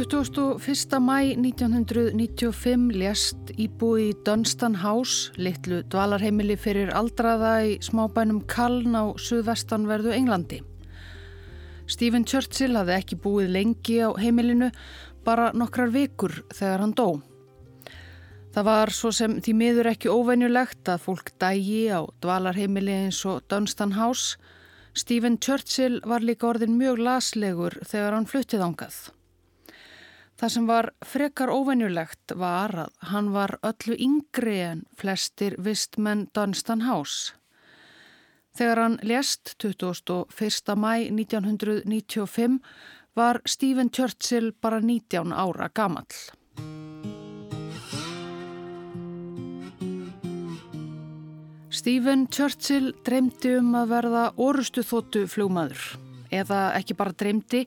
21. mæ 1995 lést íbúi í Dunstan House, litlu dvalarheimili fyrir aldraða í smábænum Kaln á suðvestanverðu Englandi. Stephen Churchill hafði ekki búið lengi á heimilinu, bara nokkrar vikur þegar hann dó. Það var svo sem því miður ekki óvenjulegt að fólk dægi á dvalarheimili eins og Dunstan House. Stephen Churchill var líka orðin mjög laslegur þegar hann fluttið ángað. Það sem var frekar óvenjulegt var að hann var öllu yngri en flestir vistmenn Dunstan House. Þegar hann lést 21. mæ 1995 var Stephen Churchill bara 19 ára gamall. Stephen Churchill dreymdi um að verða orustu þóttu fljómaður eða ekki bara dreymdi,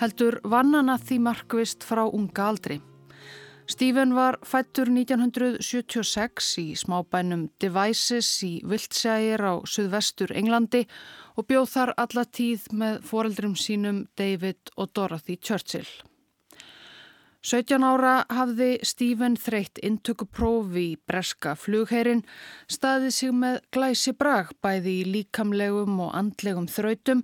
heldur vannana því markvist frá unga aldri. Stephen var fættur 1976 í smábænum Devices í Wiltshire á suðvestur Englandi og bjóð þar alla tíð með foreldrum sínum David og Dorothy Churchill. 17 ára hafði Stephen þreytt intökupróf í breska flugheirin, staðið sig með glæsi brag bæði í líkamlegum og andlegum þrautum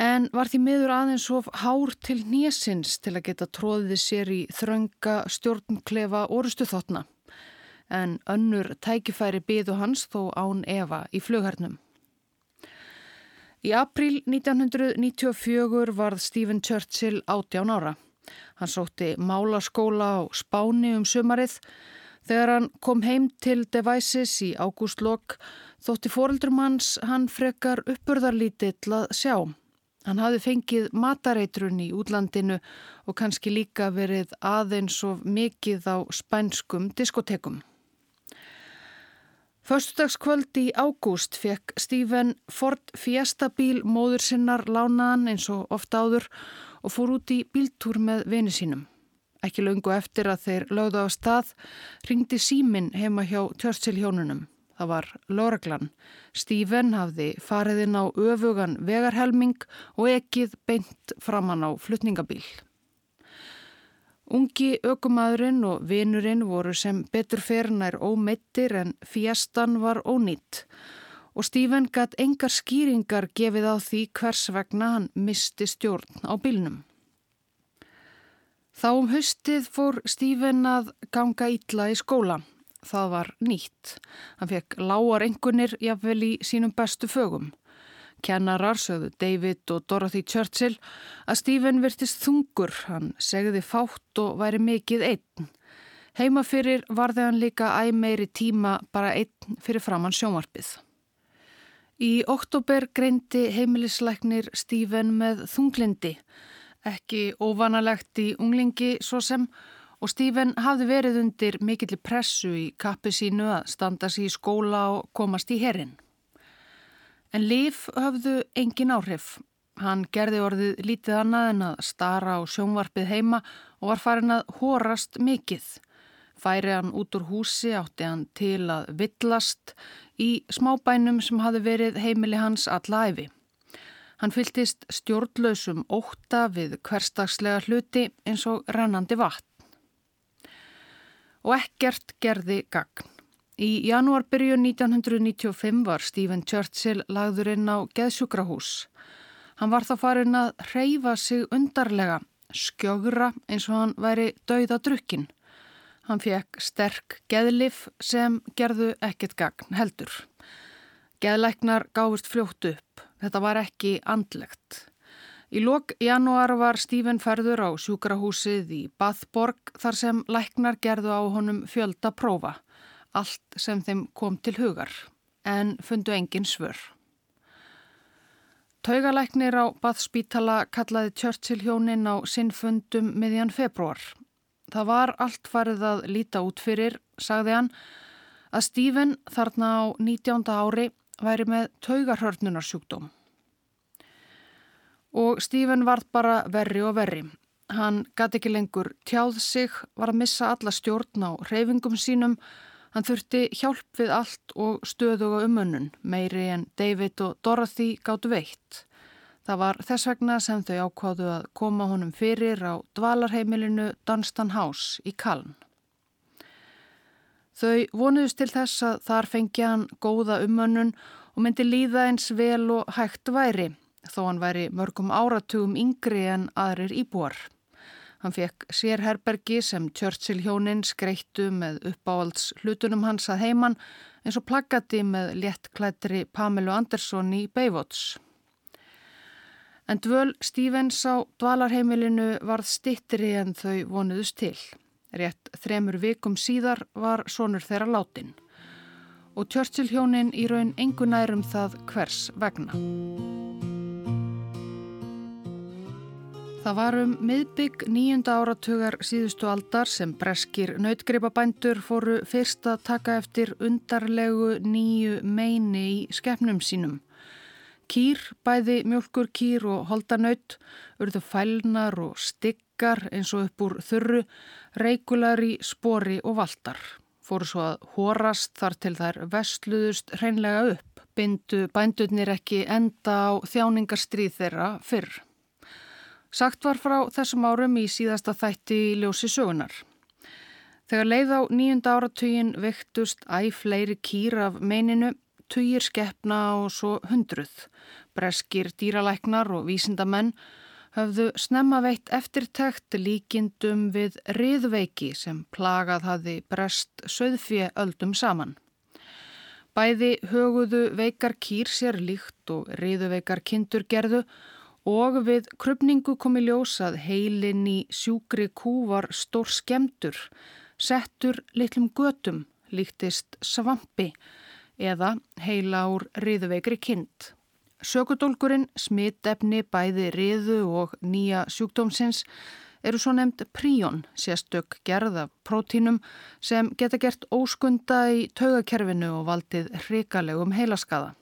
en var því miður aðeins of hár til nésins til að geta tróðið sér í þrönga stjórnklefa orustu þotna. En önnur tækifæri byðu hans þó án Eva í flughernum. Í april 1994 varð Stephen Churchill 18 ára. Hann sótti málaskóla á Spáni um sumarið. Þegar hann kom heim til Devices í ágústlokk þótti fóreldrum hans hann frekar uppurðarlítill að sjá. Hann hafði fengið matareitrun í útlandinu og kannski líka verið aðeins of mikið á spænskum diskotekum. Föstudagskvöld í ágúst fekk Stephen Ford Fiesta bíl móður sinnar lánaðan eins og ofta áður og fór út í bíltúr með vini sínum. Ekki laungu eftir að þeir lögðu á stað ringdi símin heima hjá Tjörnsil hjónunum. Það var Lorglan. Stephen hafði farið inn á öfugan vegarhelming og ekkið beint framann á flutningabíl. Ungi ökumadurinn og vinurinn voru sem betur fernar ómeittir en fjastan var ónýtt og Stephen gatt engar skýringar gefið á því hvers vegna hann misti stjórn á bílnum. Þá um höstið fór Stephen að ganga ítla í skóla. Það var nýtt. Hann fekk lágar engunir jafnvel í sínum bestu fögum. Kennarar sögðu David og Dorothy Churchill að Stephen virtist þungur, hann segði fátt og væri mikið einn. Heima fyrir varði hann líka æg meiri tíma bara einn fyrir framann sjónvarpið. Í oktober greindi heimilisleiknir Stephen með þunglindi, ekki óvanalegt í unglingi svo sem og Stephen hafði verið undir mikill pressu í kappi sínu að standa sér í skóla og komast í herrin. En Líf höfðu engin áhrif. Hann gerði orðið lítið annað en að stara á sjónvarpið heima og var farin að horast mikill. Færi hann út úr húsi átti hann til að villast í smábænum sem hafi verið heimili hans alla æfi. Hann fyltist stjórnlausum óta við hverstagslega hluti eins og rennandi vatn og ekkert gerði gagn. Í janúarbyrjun 1995 var Stephen Churchill lagður inn á geðsjúkrahús. Hann var þá farin að reyfa sig undarlega, skjögra eins og hann væri dauðadrukkin. Hann fekk sterk geðlif sem gerðu ekkert gagn heldur. Geðleiknar gáfist fljótt upp. Þetta var ekki andlegt. Í lok januar var Stífen ferður á sjúkrahúsið í Bathborg þar sem læknar gerðu á honum fjölda prófa, allt sem þeim kom til hugar, en fundu engin svör. Taugalæknir á Bathspítala kallaði Churchill hjónin á sinnfundum miðjan februar. Það var allt farið að líta út fyrir, sagði hann, að Stífen þarna á 19. ári væri með taugarhörnunarsjúkdóm. Og Stephen varð bara verri og verri. Hann gæti ekki lengur tjáð sig, var að missa alla stjórn á reyfingum sínum. Hann þurfti hjálp við allt og stöðuga umönnun, meiri en David og Dorothy gáttu veitt. Það var þess vegna sem þau ákváðu að koma honum fyrir á dvalarheimilinu Dunstan House í Kaln. Þau vonuðust til þess að þar fengi hann góða umönnun og myndi líða eins vel og hægt væri, þó hann væri mörgum áratugum yngri en aðrir íbúar. Hann fekk sérherbergi sem Churchill hjóninn skreittu með uppáhalds hlutunum hans að heiman eins og plaggati með léttklættri Pamelu Andersson í Baywots. En dvöl Stevens á dvalarheimilinu varð stittri en þau vonuðust til. Rétt þremur vikum síðar var sonur þeirra látin. Og Churchill hjónin í raun engunærum það hvers vegna. Það var um miðbygg nýjunda áratugar síðustu aldar sem breskir nautgripabændur fóru fyrst að taka eftir undarlegu nýju meini í skefnum sínum. Kýr, bæði mjölkur kýr og holdanaut, urðu fælnar og styggar eins og upp úr þurru, reikular í spori og valtar. Fóru svo að hórast þar til þær vestluðust hreinlega upp, bindu bændurnir ekki enda á þjáningarstríð þeirra fyrr. Sagt var frá þessum árum í síðasta þætti í ljósi sögunar. Þegar leið á nýjunda áratugin vektust æg fleiri kýr af meininu tugir skeppna og svo hundruð. Breskir dýralæknar og vísindamenn höfðu snemma veitt eftirtækt líkindum við riðveiki sem plagað hafi brest söðfje öldum saman. Bæði höguðu veikar kýr sér líkt og riðuveikar kindur gerðu og við krupningu komi ljósað heilin í sjúkri kú var stór skemdur, settur litlum götum, líktist svampi eða heila úr riðuveikri kind. Sökudólkurinn, smittefni, bæði riðu og nýja sjúkdómsins eru svo nefnd príón, sérstök gerð af prótínum sem geta gert óskunda í taugakerfinu og valdið hrikalegum heilaskaða.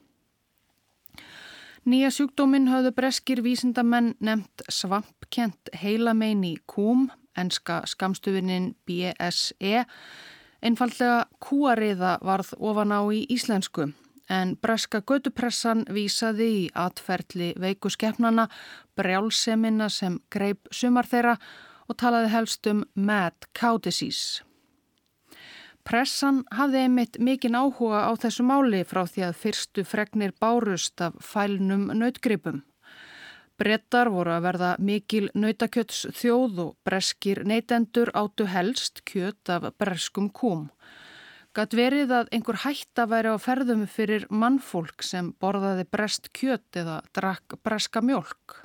Nýja sjúkdóminn hafðu breskir vísindamenn nefnt svampkent heilamein í kúm, enska skamstufinnin BSE, Einfallega kúariða varð ofan á í íslensku en breska gödupressan vísaði í atferðli veiku skeppnana, brjálsemina sem greip sumar þeirra og talaði helst um mad cow disease. Pressan hafði einmitt mikinn áhuga á þessu máli frá því að fyrstu fregnir bárust af fælnum nautgripum. Brettar voru að verða mikil nautakjöts þjóð og breskir neytendur áttu helst kjött af breskum kúm. Gatt verið að einhver hætta væri á ferðum fyrir mannfólk sem borðaði brest kjött eða drakk breska mjölk.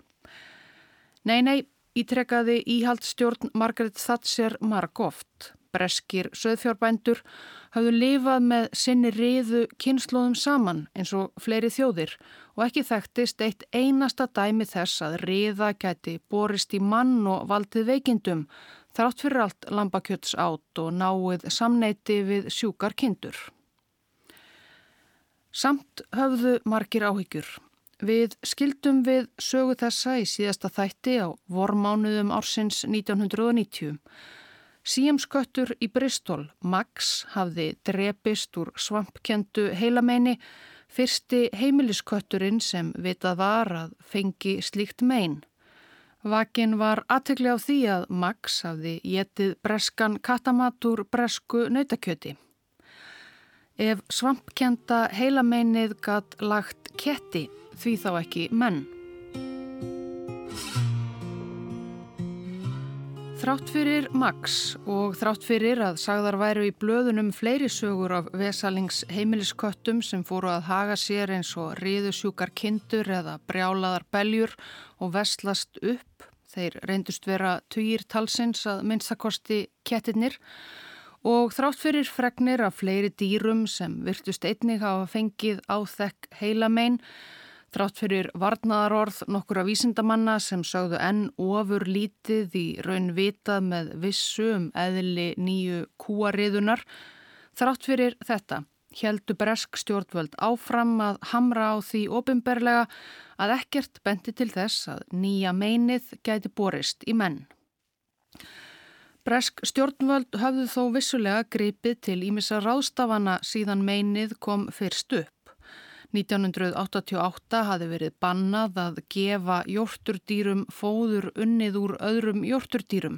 Nei, nei, ítrekkaði íhaldstjórn Margaret Thatcher marg oft. Breskir söðfjárbændur hafðu lifað með sinni riðu kynnslóðum saman eins og fleiri þjóðir og ekki þekktist eitt einasta dæmi þess að riða gæti borist í mann og valdið veikindum þrátt fyrir allt lambakjöts átt og náið samneiti við sjúkar kindur. Samt höfðu margir áhyggjur. Við skildum við sögu þessa í síðasta þætti á vormánuðum ársins 1990. Síamsköttur í Bristol, Max, hafði drepist úr svampkendu heilameini fyrsti heimiliskötturinn sem vitað var að fengi slíkt mein. Vakin var aðtökli á því að Max hafði getið breskan katamatur bresku nautakjöti. Ef svampkenda heilameinið gatt lagt ketti því þá ekki menn. Þrátt fyrir Max og þrátt fyrir að sagðar væru í blöðunum fleiri sögur af vesalings heimilisköttum sem fóru að haga sér eins og riðusjúkar kindur eða brjálaðar beljur og vestlast upp, þeir reyndust vera tugir talsins að minnstakosti kettirnir. Og þrátt fyrir fregnir af fleiri dýrum sem virtust einnig hafa fengið áþekk heilamein Þrátt fyrir varnaðarorð nokkura vísindamanna sem sögðu enn ofur lítið í raun vitað með vissu um eðli nýju kúariðunar. Þrátt fyrir þetta heldu bresk stjórnvöld áfram að hamra á því ofinberlega að ekkert bendi til þess að nýja meinið gæti borist í menn. Bresk stjórnvöld höfðu þó vissulega gripið til ímissa ráðstafana síðan meinið kom fyrst upp. 1988 hafi verið bannað að gefa jórturdýrum fóður unnið úr öðrum jórturdýrum.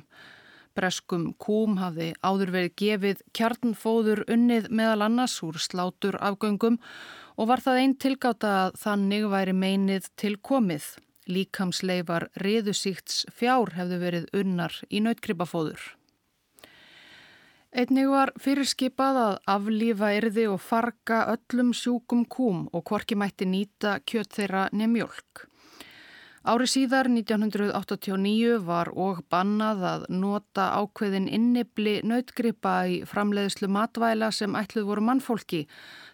Breskum kúm hafi áður verið gefið kjarnfóður unnið meðal annars úr slátur afgöngum og var það einn tilgáta að þannig væri meinið til komið. Líkamsleifar riðusíkts fjár hefðu verið unnar í nautgripafóður. Einnig var fyrirskipað að aflífa erði og farga öllum sjúkum kúm og hvorki mætti nýta kjött þeirra nefnjölk. Ári síðar, 1989, var og bannað að nota ákveðin innibli nautgripa í framleiðslu matvæla sem ætluð voru mannfólki,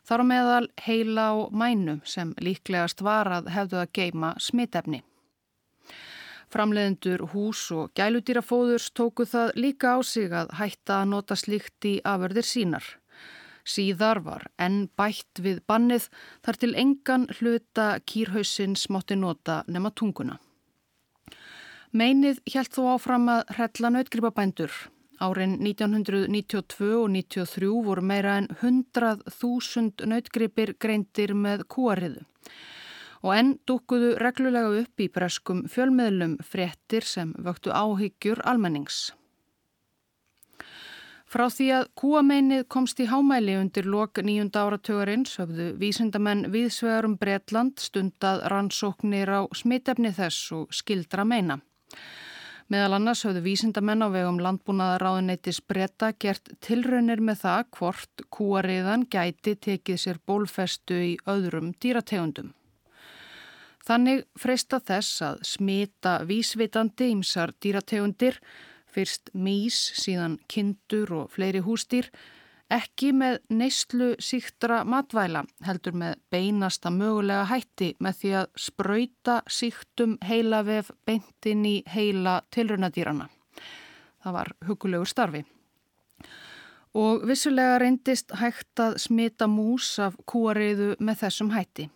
þar á meðal heila og mænu sem líklegast var að hefðu að geima smitefni. Framleiðendur hús og gæludýrafóðurs tóku það líka á sig að hætta að nota slíkt í aförðir sínar. Síðar var enn bætt við bannið þar til engan hluta kýrhausins mátti nota nema tunguna. Meinið hjælt þó áfram að hrella nautgripabændur. Árin 1992 og 1993 voru meira en 100.000 nautgripir greindir með kúariðu og enn dúkuðu reglulega upp í breskum fjölmiðlum fréttir sem vöktu áhyggjur almennings. Frá því að kúameinið komst í hámæli undir lok nýjunda áratögarins höfðu vísindamenn viðsvegarum Bretland stundað rannsóknir á smitefni þess og skildra meina. Meðal annars höfðu vísindamenn á vegum landbúnaðaráðuneytis bretta gert tilraunir með það hvort kúariðan gæti tekið sér bólfestu í öðrum dýrategundum. Þannig freista þess að smita vísvitandi ímsar dýrategundir, fyrst mís, síðan kindur og fleiri hústýr, ekki með neyslu síktra matvæla, heldur með beinasta mögulega hætti með því að spröyta síktum heila vef beintin í heila tilrunadýrana. Það var hugulegur starfi. Og vissulega reyndist hægt að smita mús af kúariðu með þessum hætti.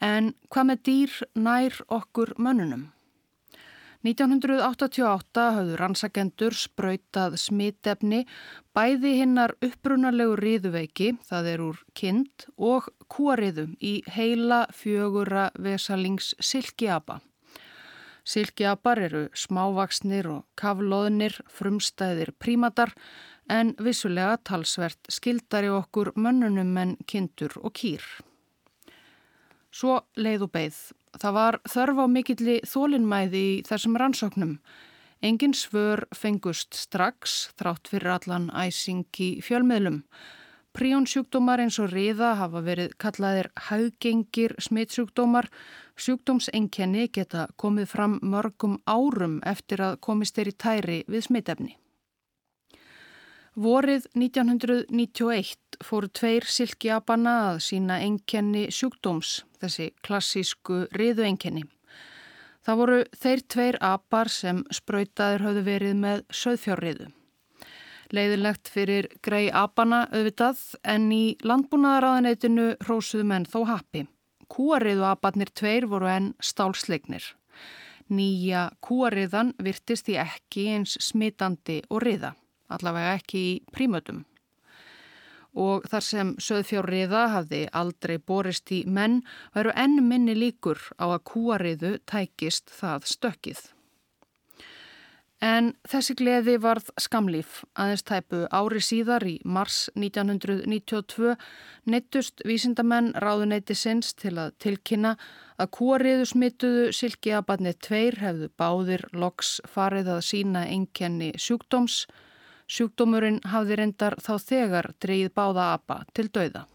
En hvað með dýr nær okkur mönnunum? 1988 hafðu rannsakendur sprautað smitefni bæði hinnar upprunalegu riðuveiki, það er úr kind, og kúariðum í heila fjögura vesalings silkiapa. Silkiapar eru smávaksnir og kaflóðnir, frumstæðir prímatar en vissulega talsvert skildari okkur mönnunum en kindur og kýr. Svo leið og beigð. Það var þörf á mikilli þólinnmæði í þessum rannsóknum. Engin svör fengust strax þrátt fyrir allan æsing í fjölmiðlum. Príonsjúkdómar eins og riða hafa verið kallaðir haugengir smittsjúkdómar. Sjúkdómsenkenni geta komið fram mörgum árum eftir að komist þeir í tæri við smittefni. Vorið 1991 fóru tveir silkiabana að sína enkenni sjúkdóms, þessi klassísku riðuenkenni. Það voru þeir tveir apar sem spröytaður hafðu verið með söðfjárriðu. Leiðilegt fyrir grei apana auðvitað en í landbúnaðaraðanætinu hrósuðu menn þó happi. Kúariðu aparnir tveir voru enn stálsleiknir. Nýja kúariðan virtist í ekki eins smitandi og riða allavega ekki í prímötum. Og þar sem söðfjárriða hafði aldrei borist í menn veru enn minni líkur á að kúariðu tækist það stökkið. En þessi gleði varð skamlýf. Aðeins tæpu ári síðar í mars 1992 neittust vísindamenn ráðuneyti sinns til að tilkynna að kúariðu smituðu silkiabatnið tveir hefðu báðir loks farið að sína enkenni sjúkdóms Sjúkdómurinn hafði reyndar þá þegar dreyið báða apa til dauða.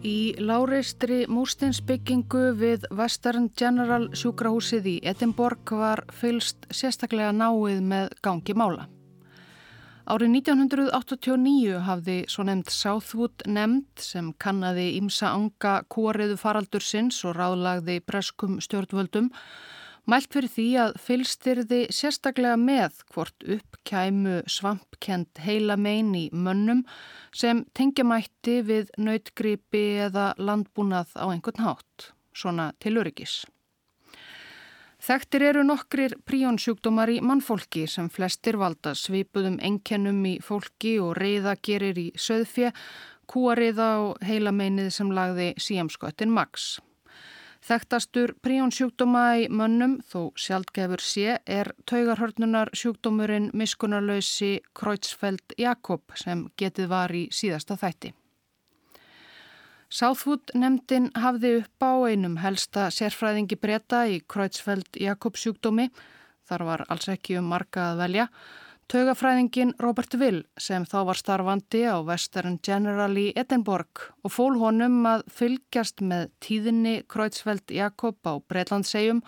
Í láreistri múrstinsbyggingu við Western General sjúkrahúsið í Edinborg var fylst sérstaklega náið með gangi mála. Árið 1989 hafði svo nefnd Southwood nefnd sem kannadi ímsa anga kóriðu faraldur sinns og ráðlagði breskum stjórnvöldum mælt fyrir því að fylstirði sérstaklega með hvort uppkæmu svampkend heila mein í mönnum sem tengjamætti við nautgripi eða landbúnað á einhvern hátt, svona til öryggis. Þekktir eru nokkrir príonsjúkdómar í mannfólki sem flestir valda svipuðum enkennum í fólki og reyða gerir í söðfje, kúariða og heilameinið sem lagði síamsköttin Max. Þekktastur príonsjúkdóma í mönnum, þó sjálfgefur sé, er taugarhörnunar sjúkdómurinn miskunarlausi Kreutzfeldt Jakob sem getið var í síðasta þætti. Southwood nefndin hafði upp á einum helsta sérfræðingi breyta í Kreutzfeldt Jakobsjúkdómi, þar var alls ekki um marga að velja, Taugafræðingin Robert Will sem þá var starfandi á Western General í Edinborg og fól honum að fylgjast með tíðinni Kreutzfeldt Jakob á Breitlandsegjum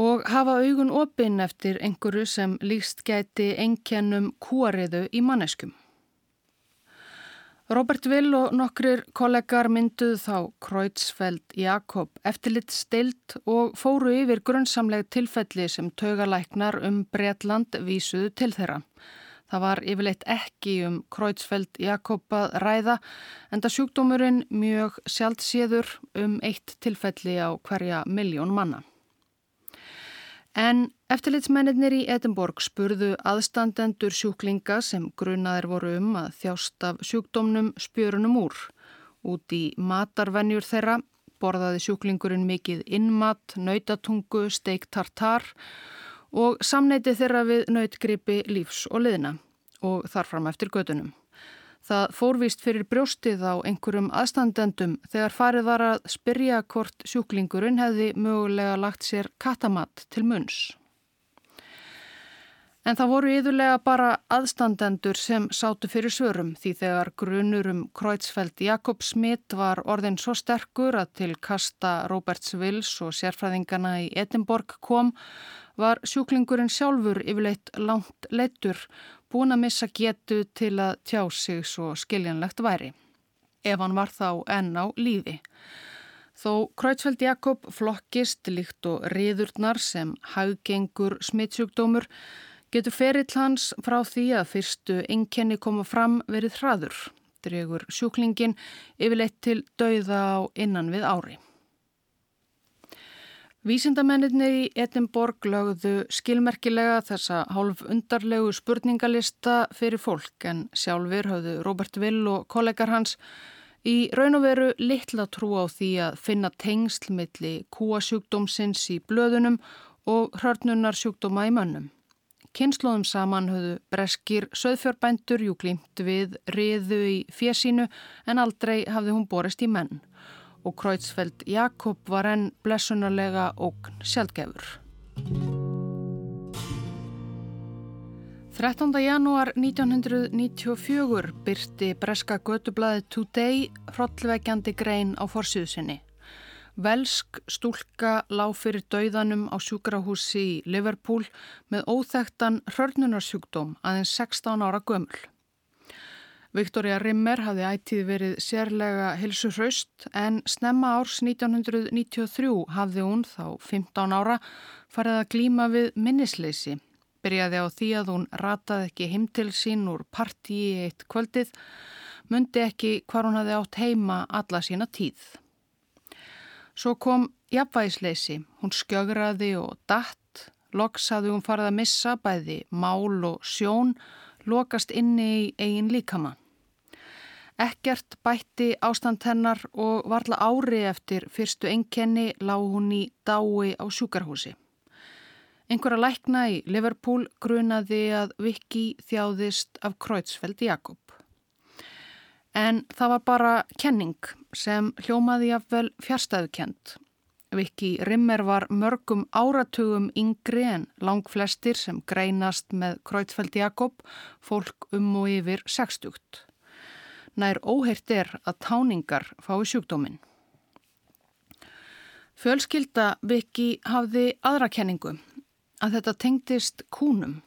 og hafa augun opinn eftir einhverju sem líst gæti enkjennum kúariðu í manneskum. Robert Will og nokkrir kollegar mynduð þá Kreutzfeldt Jakob eftirlitt stilt og fóru yfir grunnsamleg tilfelli sem taugalæknar um Breitland vísuðu til þeirra. Það var yfirleitt ekki um Kreutzfeldt Jakob að ræða en það sjúkdómurinn mjög sjálfséður um eitt tilfelli á hverja miljón manna. En eftirlitsmennir í Edinborg spurðu aðstandendur sjúklinga sem grunaðir voru um að þjást af sjúkdómnum spjörunum úr. Út í matarvenjur þeirra borðaði sjúklingurinn mikið innmat, nautatungu, steik tartar og samneiti þeirra við nautgripi lífs og liðna og þarfram eftir gödunum. Það fórvist fyrir brjóstið á einhverjum aðstandendum þegar farið var að spyrja hvort sjúklingurinn hefði mögulega lagt sér katamatt til munns. En það voru yðurlega bara aðstandendur sem sátu fyrir svörum því þegar grunur um Kreutzfeldt Jakob Smith var orðin svo sterkur að til kasta Roberts Wills og sérfræðingana í Edinborg kom var sjúklingurinn sjálfur yfirleitt langt leittur búin að missa getu til að tjá sig svo skiljanlegt væri, ef hann var þá enn á lífi. Þó Kreutzfeldt Jakob flokkist líkt og riðurnar sem haggengur smittsjúkdómur getur ferill hans frá því að fyrstu enkenni koma fram verið hraður, dregur sjúklingin yfirleitt til dauða á innan við ári. Vísindamennir í Edinborg lögðu skilmerkilega þessa hálf undarlegu spurningalista fyrir fólk en sjálfur höfðu Robert Will og kollegar hans í raun og veru litla trú á því að finna tengslmiðli kúasjúkdómsins í blöðunum og hörnunarsjúkdóma í mönnum. Kynnslóðum saman höfðu breskir söðfjörbændur jú glýmt við riðu í fjesínu en aldrei hafði hún borist í menn og Kreutzfeldt Jakob var enn blessunarlega ógn sjálfgefur. 13. janúar 1994 byrti breska gödublaði Today hrollveikjandi grein á forsýðusinni. Velsk stúlka lág fyrir dauðanum á sjúkrahúsi í Liverpool með óþektan hörnunarsjúkdóm aðeins 16 ára gömul. Viktoria Rimmer hafði ætið verið sérlega hilsu hraust en snemma árs 1993 hafði hún þá 15 ára farið að glíma við minnisleysi. Byrjaði á því að hún rataði ekki heim til sín úr partíi eitt kvöldið, myndi ekki hvar hún hafði átt heima alla sína tíð. Svo kom jafnvægisleysi, hún skjögraði og datt, loks hafði hún farið að missa bæði mál og sjón, lokast inni í eigin líkamann. Ekkert bætti ástand hennar og varla ári eftir fyrstu enkenni lág hún í dái á sjúkarhúsi. Einhverja lækna í Liverpool grunaði að Viki þjáðist af Kreutzfeldt Jakob. En það var bara kenning sem hljómaði af vel fjärstæðukent. Viki Rimmer var mörgum áratugum yngri en lang flestir sem greinast með Kreutzfeldt Jakob, fólk um og yfir 60 nær óheirt er að táningar fái sjúkdóminn. Fjölskylda Viki hafði aðra kenningu að þetta tengdist kúnum.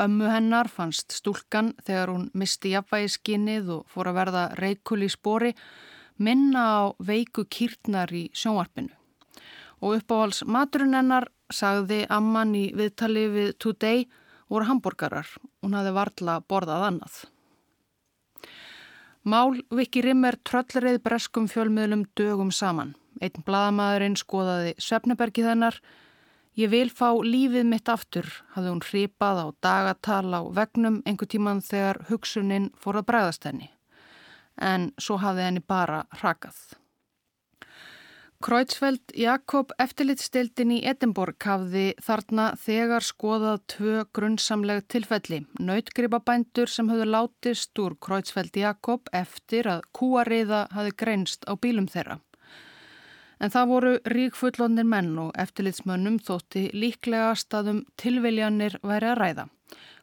Ömmu hennar fannst stúlkan þegar hún misti jafnvægi skinnið og fór að verða reykul í spori minna á veiku kýrtnar í sjónvarpinu. Og uppáhals maturinn hennar sagði amman í viðtali við Today voru hambúrgarar. Hún hafði varla borðað annað. Mál Viki Rimmer tröllreið breskum fjölmiðlum dögum saman. Einn bladamæðurinn skoðaði Svefnebergi þennar, Ég vil fá lífið mitt aftur, hafði hún hripað á dagatala á vegnum einhver tíman þegar hugsunin fór að bregðast henni. En svo hafði henni bara rakað. Kreutzfeldt Jakob eftirlitstildin í Edinborg hafði þarna þegar skoðað tvö grunnsamleg tilfelli. Nautgripabændur sem höfðu látist úr Kreutzfeldt Jakob eftir að kúariða hafi greinst á bílum þeirra. En það voru ríkfullonir menn og eftirlitsmönnum þótti líklegast að um tilviljanir væri að ræða.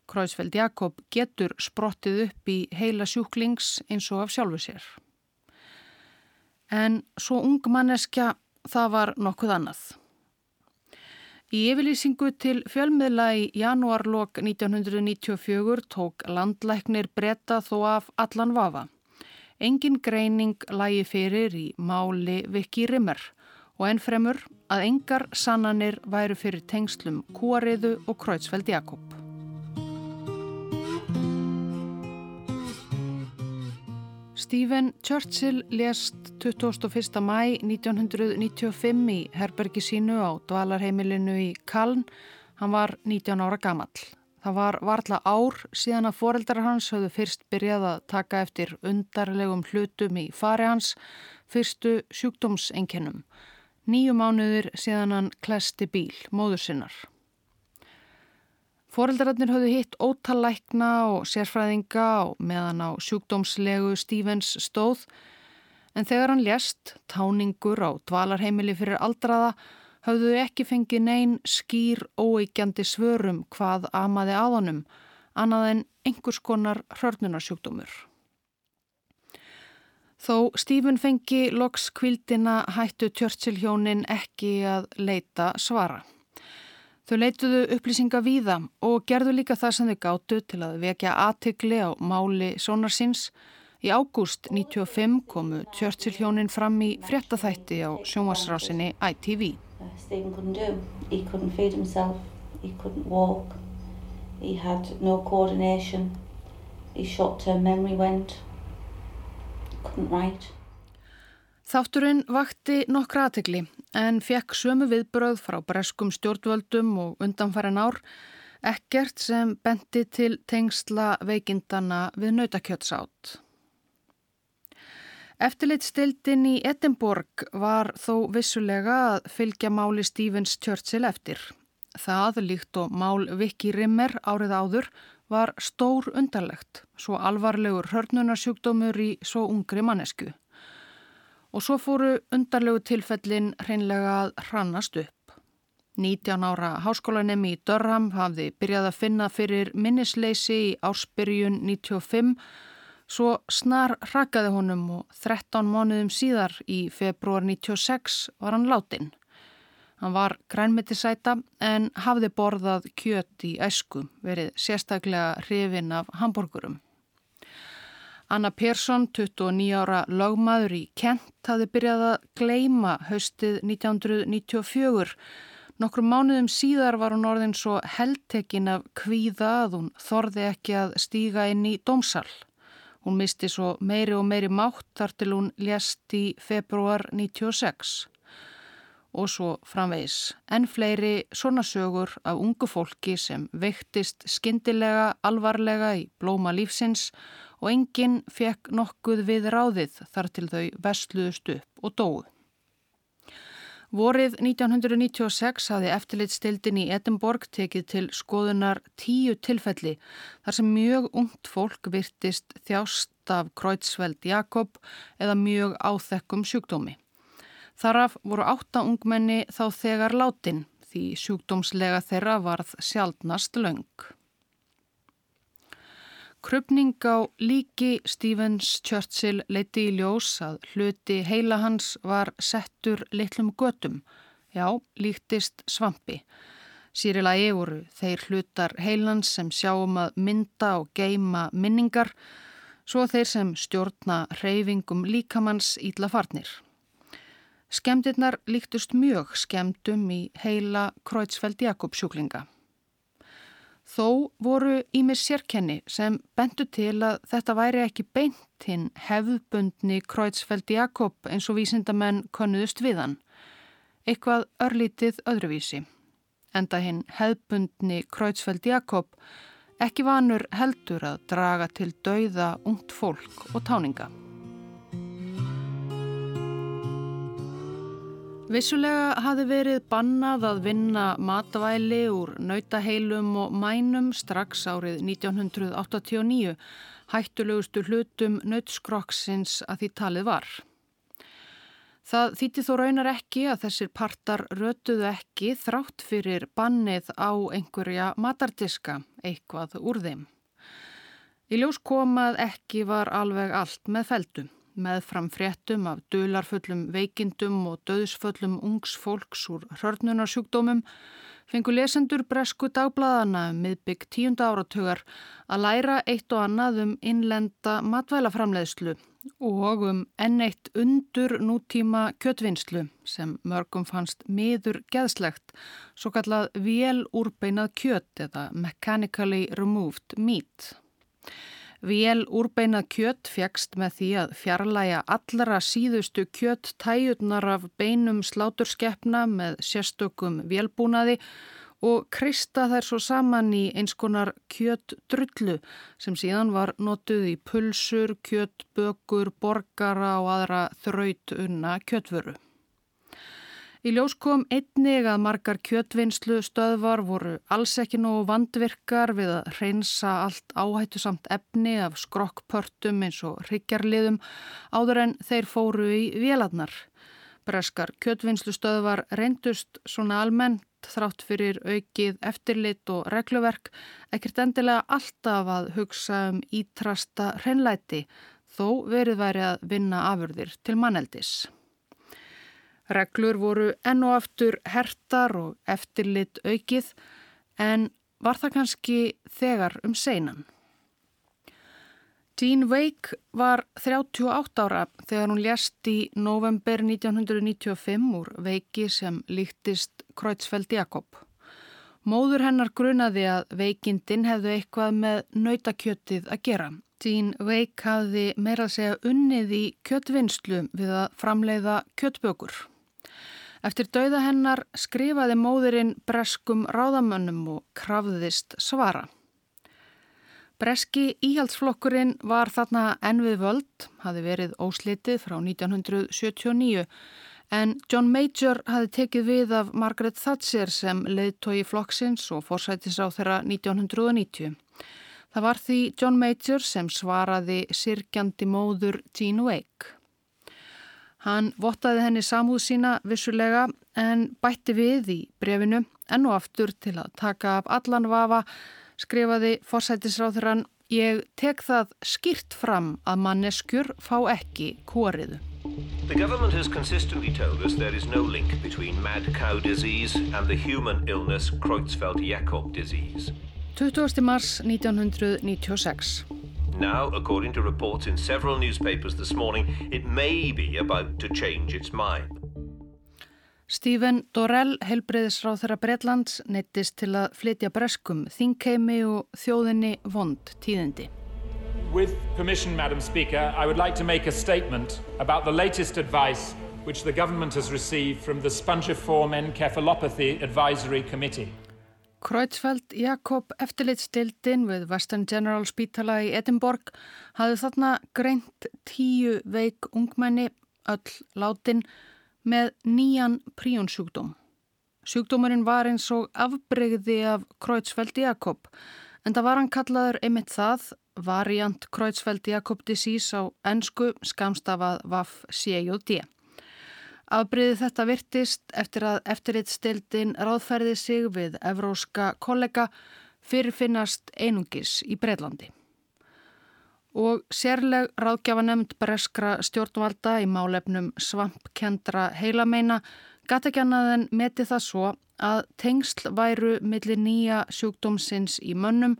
Kreutzfeldt Jakob getur sprottið upp í heila sjúklings eins og af sjálfu sér. En svo ung manneskja það var nokkuð annað. Í yfirlýsingu til fjölmiðla í janúarlokk 1994 tók landlæknir breyta þó af allan vafa. Engin greining lægi fyrir í máli Viki Rimmer og ennfremur að engar sannanir væru fyrir tengslum Kúariðu og Kreutzfeldt Jakob. Stephen Churchill lést 21. mæ 1995 í herbergi sínu á dvalarheimilinu í Kaln. Hann var 19 ára gamall. Það var varla ár síðan að foreldrar hans höfðu fyrst byrjað að taka eftir undarlegum hlutum í fari hans, fyrstu sjúkdómsenkennum. Nýju mánuður síðan hann klesti bíl, móður sinnar. Foreldrarnir höfðu hitt ótalækna og sérfræðinga og meðan á sjúkdómslegu Stevens stóð, en þegar hann lést, táningur á dvalarheimili fyrir aldraða, hafðu ekki fengið neyn skýr óeikjandi svörum hvað amaði aðanum, annað en einhvers konar hörnunarsjúkdómur. Þó Stífun fengi loks kvildina hættu Tjörtsilhjónin ekki að leita svara. Þau leituðu upplýsinga víða og gerðu líka það sem þau gáttu til að vekja aðtikli á máli sónarsins. Í ágúst 95 komu Tjörtsilhjónin fram í fréttaþætti á sjónvarsrásinni ITV. Stephen couldn't do. He couldn't feed himself, he couldn't walk, he had no coordination, his short-term memory went, couldn't write. Þátturinn vakti nokkra aðtegli en fekk sömu viðbröð frá breskum stjórnvöldum og undanfæran ár ekkert sem bendi til tengsla veikindana við nautakjötsátt. Eftirlitstildin í Edinborg var þó vissulega að fylgja máli Stevens Churchill eftir. Það, líkt og mál Viki Rimmer árið áður, var stór undarlegt, svo alvarlegur hörnunarsjúkdómur í svo ungri mannesku. Og svo fóru undarlegu tilfellin hreinlega að hrannast upp. 19 ára háskólanemi í Dörram hafði byrjað að finna fyrir minnisleysi í ársbyrjun 95 Svo snar rakaði honum og 13 mánuðum síðar í februar 96 var hann látin. Hann var grænmetisæta en hafði borðað kjött í æsku, verið sérstaklega hrifin af hambúrgurum. Anna Persson, 29 ára lögmaður í Kent, hafði byrjað að gleima haustið 1994. Nokkru mánuðum síðar var hún orðin svo heldtekin af kvíða að hún þorði ekki að stíga inn í dómsal. Hún misti svo meiri og meiri mátt þar til hún lést í februar 96 og svo framvegs. En fleiri svona sögur af ungu fólki sem veiktist skindilega, alvarlega í blóma lífsins og enginn fekk nokkuð við ráðið þar til þau vestluðust upp og dóðu. Vorið 1996 hafði eftirlitstildin í Edinborg tekið til skoðunar tíu tilfelli þar sem mjög ungt fólk virtist þjást af Kreutzfeldt Jakob eða mjög áþekkum sjúkdómi. Þaraf voru átta ungmenni þá þegar látin því sjúkdómslega þeirra varð sjálfnast laung. Krupning á líki Stevens Churchill leiti í ljós að hluti heila hans var settur litlum götum, já, líktist svampi. Sýrilagi voru þeir hlutar heilans sem sjáum að mynda og geima minningar, svo þeir sem stjórna reyfingum líkamanns ítla farnir. Skemdirnar líktust mjög skemdum í heila Kreutzfeldt Jakob sjúklinga. Þó voru ímið sérkenni sem bentu til að þetta væri ekki beint hinn hefðbundni Kreutzfeldt Jakob eins og vísindamenn konnuðust við hann. Eitthvað örlítið öðruvísi. enda hinn hefbundni Kreutzfeldt Jakob ekki vanur heldur að draga til dauða ungt fólk og táninga. Vissulega hafi verið bannað að vinna matvæli úr nautaheilum og mænum strax árið 1989, hættulegustu hlutum nautskroksins að því talið var. Það þýtti þó raunar ekki að þessir partar rötuðu ekki þrátt fyrir bannið á einhverja matardiska, eitthvað úr þeim. Í ljós komað ekki var alveg allt með feldum, með framfréttum af dularfullum veikindum og döðsfullum ungs fólks úr hörnunarsjúkdómum, fengu lesendur bresku dagbladana um miðbygg tíunda áratögar að læra eitt og annað um innlenda matvælaframleiðslu og um enn eitt undur nútíma kjötvinnslu sem mörgum fannst miður geðslegt, svo kallað vél úrbeinað kjött eða mechanically removed meat. Vél úrbeinað kjött fegst með því að fjarlæga allra síðustu kjött tæjurnar af beinum sláturskeppna með sérstökum vélbúnaði og krista þær svo saman í eins konar kjötdrullu sem síðan var notuð í pulsur, kjötbökur, borgara og aðra þraut unna kjötvöru. Í ljós kom einnig að margar kjötvinnslu stöðvar voru alls ekki nógu vandvirkar við að reynsa allt áhættu samt efni af skrokkpörtum eins og ryggjarliðum áður en þeir fóru í véladnar. Breskar kjötvinnslu stöðvar reyndust svona almennt þrátt fyrir aukið eftirlit og regluverk ekkert endilega alltaf að hugsa um ítrasta hreinlæti þó verið væri að vinna afurðir til manneldis. Reglur voru enn og aftur hertar og eftirlit aukið en var það kannski þegar um seinan. Jean Wake var 38 ára þegar hún lést í november 1995 úr veiki sem líktist Kreutzfeldt Jakob. Móður hennar grunaði að veikindin hefðu eitthvað með nautakjötið að gera. Jean Wake hafði meira að segja unnið í kjötvinnslu við að framleiða kjötbökur. Eftir dauða hennar skrifaði móðurinn breskum ráðamönnum og krafðist svara. Breski íhaldsflokkurinn var þarna enn við völd, hafi verið óslitið frá 1979 en John Major hafi tekið við af Margaret Thatcher sem leiðtói flokksins og forsætis á þeirra 1990. Það var því John Major sem svaraði sirkjandi móður Jean Wake. Hann vottaði henni samúð sína vissulega en bætti við í brefinu enn og aftur til að taka af allan vafa skrifaði forsætisráþurann Ég tek það skýrt fram að manneskjur fá ekki kóriðu. The government has consistently told us there is no link between mad cow disease and the human illness Creutzfeldt-Jakob disease. 20. mars 1996. Now, according to reports in several newspapers this morning, it may be about to change its mind. Stephen Dorell, helbreyðisráð þeirra Breitlands, neittist til að flytja breskum þingheimi og þjóðinni vond tíðindi. With permission, Madam Speaker, I would like to make a statement about the latest advice which the government has received from the Spongiform Encephalopathy Advisory Committee. Kreutzfeldt Jakob eftirlitstildin við Western General Spítala í Edinborg hafði þarna greint tíu veik ungmenni, öll látin, með nýjan príonsjúkdóm. Sjúkdómurinn var eins og afbreyði af Kreutzfeldt-Jakob en það var hann kallaður einmitt það, variant Kreutzfeldt-Jakob disease á ennsku skamstafað VAF-CJD. Afbreyði þetta virtist eftir að eftirritstildin ráðferði sig við evróska kollega fyrirfinnast einungis í Breitlandi og sérleg ráðgjafa nefnd breskra stjórnvalda í málefnum svampkendra heilameina gata ekki annað en meti það svo að tengsl væru millir nýja sjúkdómsins í mönnum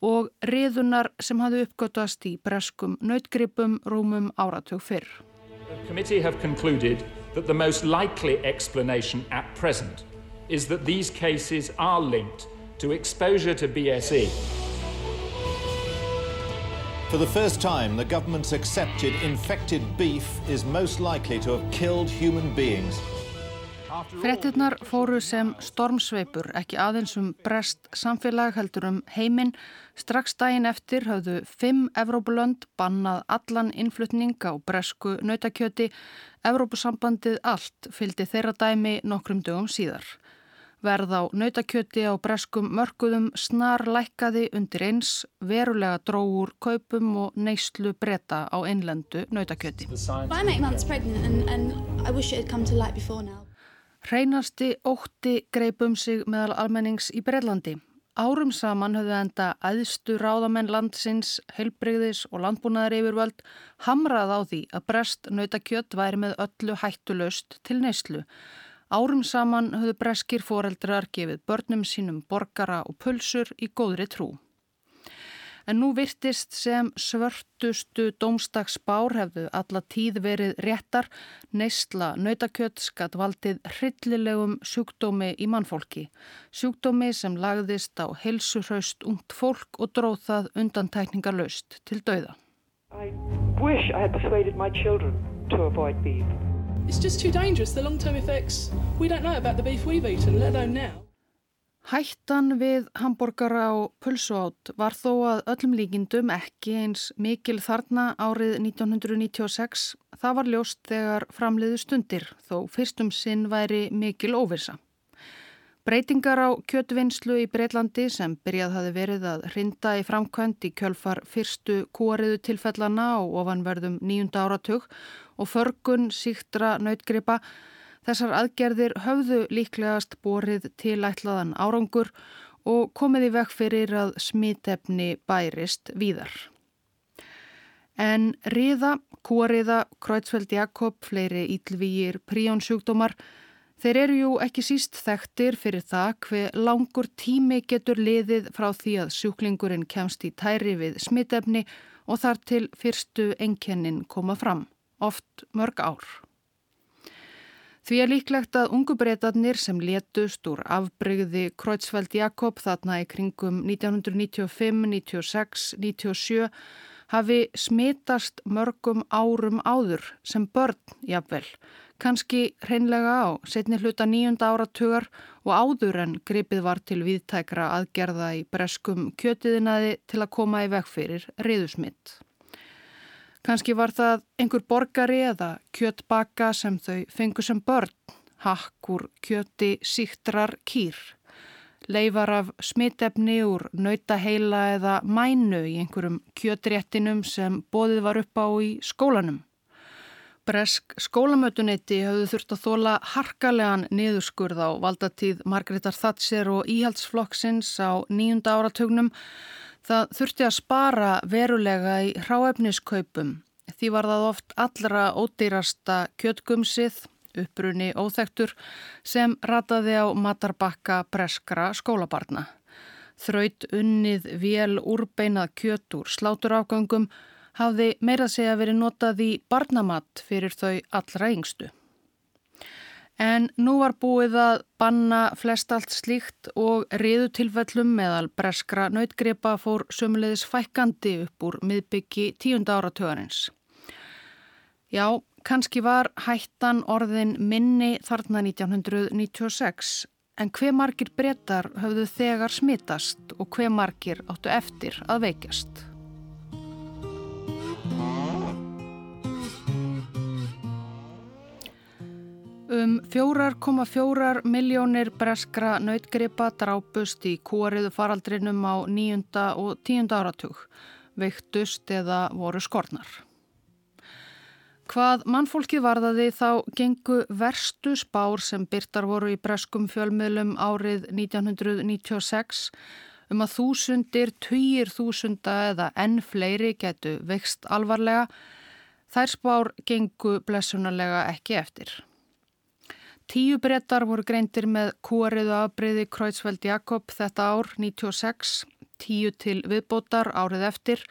og riðunar sem hafði uppgötast í breskum nautgripum rúmum áratug fyrr. The committee have concluded that the most likely explanation at present is that these cases are linked to exposure to BSE For the first time, the government's accepted infected beef is most likely to have killed human beings. Frettinnar fóru sem stormsveipur, ekki aðeins um brest samfélag heldur um heiminn. Strax daginn eftir hafðu fimm Evrópulönd bannað allan innflutning á bresku nautakjöti. Evrópusambandið allt fylgdi þeirra dæmi nokkrum dögum síðar. Verð á nautakjöti á breskum mörguðum snar lækkaði undir eins, verulega dróur kaupum og neyslu breyta á einlendu nautakjöti. Hreinasti ótti greipum sig meðal almennings í Breilandi. Árum saman höfðu enda aðstu ráðamenn landsins, heilbreyðis og landbúnaðar yfirvöld hamrað á því að brest nautakjött væri með öllu hættulöst til neyslu. Árum saman höfðu breskir foreldrar gefið börnum sínum borgara og pulsur í góðri trú en nú virtist sem svörtustu dómstagsbár hefðu alla tíð verið réttar, neysla nautakjötskat valdið hryllilegum sjúkdómi í mannfólki. Sjúkdómi sem lagðist á helsuhraust ungt fólk og dróð það undantækningar laust til dauða. I wish I had persuaded my children to avoid beef. It's just too dangerous, the long-term effects. We don't know about the beef we've eaten, let alone now. Hættan við hambúrgara og pulsuátt var þó að öllum líkindum ekki eins mikil þarna árið 1996. Það var ljóst þegar framleiðu stundir þó fyrstum sinn væri mikil óvirsa. Breytingar á kjötvinnslu í Breitlandi sem byrjað hafi verið að hrinda í framkvæmt í kjölfar fyrstu kúariðu tilfellana og ofanverðum nýjunda áratug og förgun síktra nautgripa Þessar aðgerðir höfðu líklegast borið tilætlaðan árangur og komið í vekk fyrir að smitefni bærist víðar. En riða, kúariða, Krætsveld Jakob, fleiri ítlvíir, príjónsjúkdómar, þeir eru jú ekki síst þekktir fyrir það hver langur tími getur liðið frá því að sjúklingurinn kemst í tæri við smitefni og þar til fyrstu enkennin koma fram, oft mörg ár. Því er líklegt að ungubreitarnir sem letust úr afbreyði Kreutzfeldt Jakob þarna í kringum 1995, 96, 97 hafi smitast mörgum árum áður sem börn jafnvel, kannski hreinlega á setni hluta nýjunda áratugar og áður en gripið var til viðtækra aðgerða í breskum kjötiðinaði til að koma í veg fyrir reyðusmitt. Kanski var það einhver borgari eða kjötbaka sem þau fengu sem börn, hakkur, kjöti, síktrar, kýr. Leifar af smitefni úr nautaheila eða mænu í einhverjum kjötréttinum sem bóðið var upp á í skólanum. Bresk skólamötunetti hafðu þurft að þóla harkalegan niðurskurð á valdatíð Margreðar Thatser og Íhaldsflokksins á nýjunda áratugnum Það þurfti að spara verulega í hráefniskaupum. Því var það oft allra ódýrasta kjötgumsið, upprunni óþektur, sem rataði á matarbakka breskra skólabarna. Þraut unnið vél úrbeinað kjöt úr sláturafgöngum hafði meira segja verið notað í barnamatt fyrir þau allra yngstu. En nú var búið að banna flest allt slíkt og riðutilfellum meðal breskra nautgripa fór sömulegis fækandi upp úr miðbyggi tíunda áratögarins. Já, kannski var hættan orðin minni þarna 1996 en hver margir breytar höfðu þegar smittast og hver margir áttu eftir að veikjast. 4,4 miljónir breskra nautgripa drápust í kúariðu faraldrinum á nýjunda og tíunda áratug, veiktust eða voru skornar. Hvað mannfólki varðaði þá gengu verstu spár sem byrtar voru í breskum fjölmiðlum árið 1996 um að þúsundir, týjir þúsunda eða enn fleiri getu veikst alvarlega, þær spár gengu blessunarlega ekki eftir. Tíu brettar voru greintir með kúariðu afbreyði Krætsveld Jakob þetta ár 96, tíu til viðbótar árið eftir.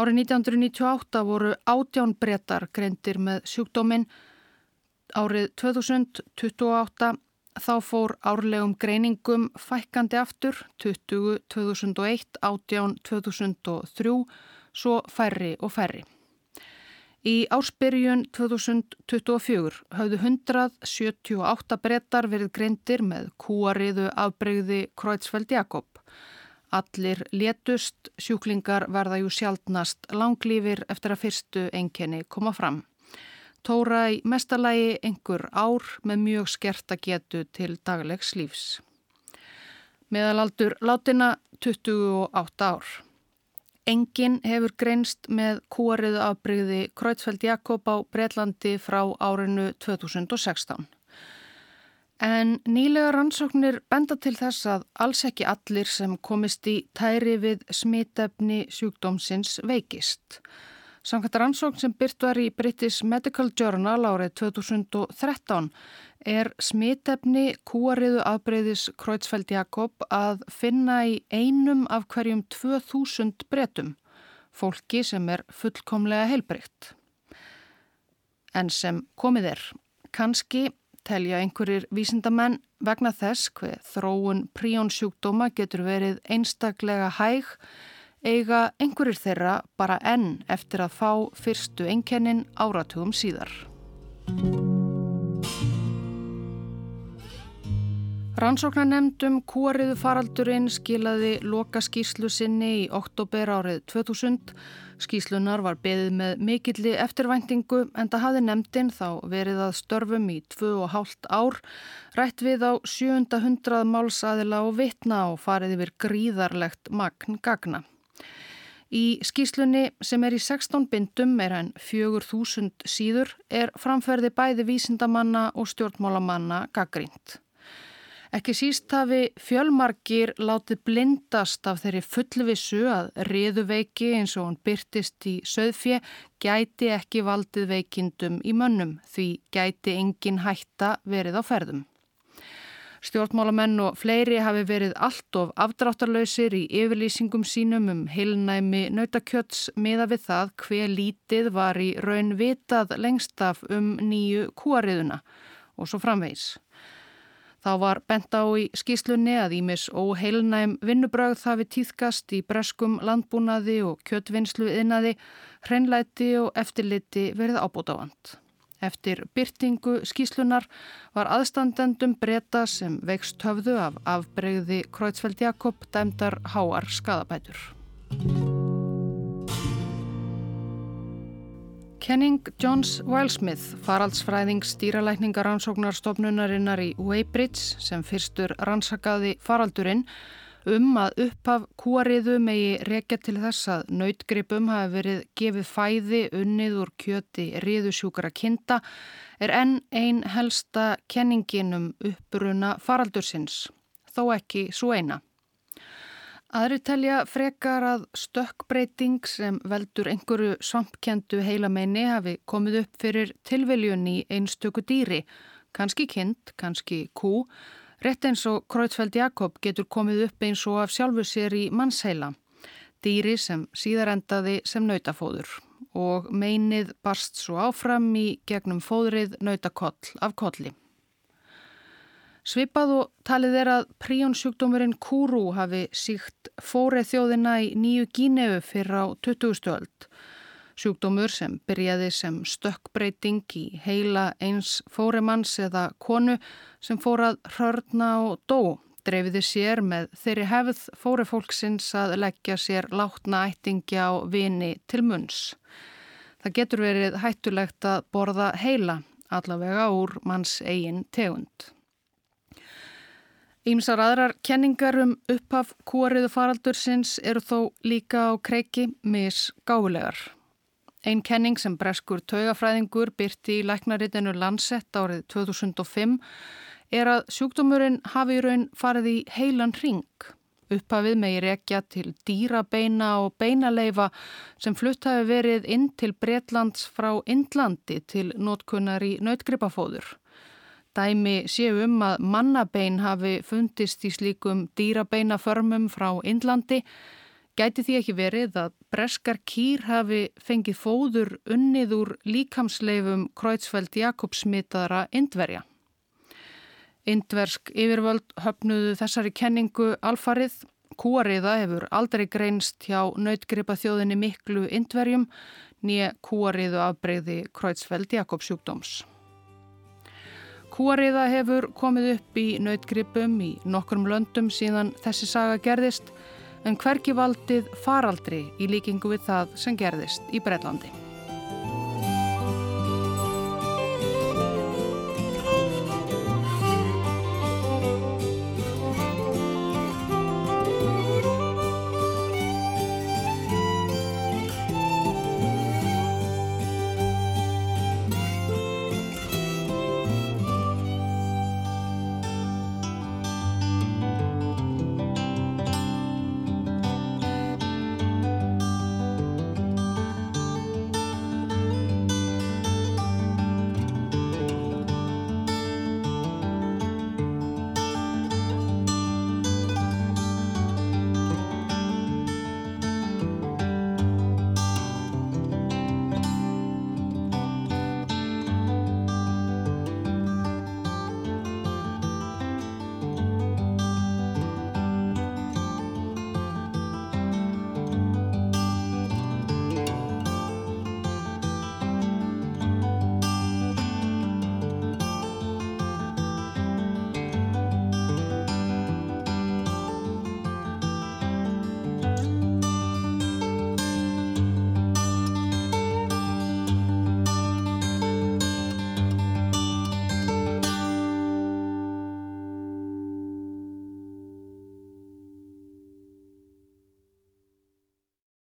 Árið 1998 voru átján brettar greintir með sjúkdóminn. Árið 2028 þá fór árlegum greiningum fækkandi aftur 20, 2001, átján 2003, svo færri og færri. Í ársbyrjun 2024 hafðu 178 brettar verið greindir með kúariðu afbreyði Kreutzfeldt Jakob. Allir létust, sjúklingar verða jú sjálfnast langlýfir eftir að fyrstu enkenni koma fram. Tóra í mestalagi einhver ár með mjög skerta getu til daglegs lífs. Meðalaldur látina 28 ár. Engin hefur greinst með kúariðu afbreyði Kreutzfeldt Jakob á Breitlandi frá árinu 2016. En nýlega rannsóknir benda til þess að alls ekki allir sem komist í tæri við smitefni sjúkdómsins veikist. Samkvæmt rannsókn sem byrt var í British Medical Journal árið 2013 er smitefni kúariðu afbreyðis Kreutzfeldt Jakob að finna í einum af hverjum 2000 bretum, fólki sem er fullkomlega heilbreytt. En sem komið er, kannski telja einhverjir vísindamenn vegna þess hver þróun príonsjúkdóma getur verið einstaklega hæg eiga einhverjir þeirra bara enn eftir að fá fyrstu einkennin áratugum síðar. Rannsóknarnemdum kúariðu faraldurinn skilaði loka skýslu sinni í oktober árið 2000. Skýslunar var beðið með mikilli eftirvæntingu en það hafði nemdin þá verið að störfum í 2,5 ár, rætt við á 700 málsaðila og vitna og farið yfir gríðarlegt magn gagna. Í skýslunni sem er í 16 bindum er enn 4000 síður er framferði bæði vísindamanna og stjórnmálamanna gaggrínt. Ekki síst hafi fjölmarkir látið blindast af þeirri fullvissu að riðuveiki eins og hann byrtist í söðfje gæti ekki valdið veikindum í mönnum því gæti engin hætta verið á ferðum. Stjórnmálamenn og fleiri hafi verið allt of afdráttarlausir í yfirlýsingum sínum um heilnæmi nautakjöts miða við það hver lítið var í raun vitað lengst af um nýju kúariðuna og svo framvegs. Þá var bent á í skýslunni að Ímis óheilnæm vinnubröð hafi týðkast í breskum landbúnaði og kjötvinnslu innaði, hreinlæti og eftirliti verið ábútafand. Eftir byrtingu skýslunar var aðstandendum breyta sem vext höfðu af afbreyði Króitsfeld Jakob dæmdar háar skadabætur. Kenning Johns Wilesmith, faraldsfræðing stýralækningaransóknarstofnunarinnar í Weybridge sem fyrstur rannsakaði faraldurinn um að upphaf kúariðu megi rekja til þess að nautgripum hafi verið gefið fæði unnið úr kjöti riðusjúkara kinda er enn einn helsta kenningin um uppruna faraldursins, þó ekki svo eina. Aðri telja frekar að stökkbreyting sem veldur einhverju svampkendu heilameini hafi komið upp fyrir tilviljun í einstöku dýri, kannski kind, kannski kú. Rett eins og Kreutzfeldt Jakob getur komið upp eins og af sjálfu sér í mannsheila. Dýri sem síðar endaði sem nautafóður og meinið barst svo áfram í gegnum fóðrið nautakoll af kolli. Svipað og talið er að príonsjúkdómurinn Kúrú hafi síkt fórið þjóðina í nýju Gíneu fyrir á 20. öld. Sjúkdómur sem byrjaði sem stökkbreyting í heila eins fórimanns eða konu sem fórað hörna og dó dreifiði sér með þeirri hefð fóri fólksins að leggja sér látna ættingja á vini til munns. Það getur verið hættulegt að borða heila, allavega úr manns eigin tegund. Ímsar aðrar kenningar um upphaf kúariðu faraldursins eru þó líka á kreiki mis gálegar. Einn kenning sem breskur taugafræðingur byrti í læknaritinu Lansett árið 2005 er að sjúkdómurinn hafi í raun farið í heilan ring. Upphafið megi rekja til dýrabeina og beinaleifa sem flutt hafi verið inn til Breitlands frá Indlandi til notkunnar í nautgripafóður. Dæmi séu um að mannabein hafi fundist í slíkum dýrabeinaförmum frá Indlandi. Gæti því ekki verið að breskar kýr hafi fengið fóður unnið úr líkamsleifum Króitsfeld Jakobsmitaðara Indverja. Indversk yfirvöld höfnuðu þessari kenningu alfarið. Kúariða hefur aldrei greinst hjá nautgripa þjóðinni miklu Indverjum nýja kúariðu afbreyði Kreutzfeldt Jakobs sjúkdóms. Kúariða hefur komið upp í nautgripum í nokkrum löndum síðan þessi saga gerðist en hverki valdið faraldri í líkingu við það sem gerðist í Breitlandi.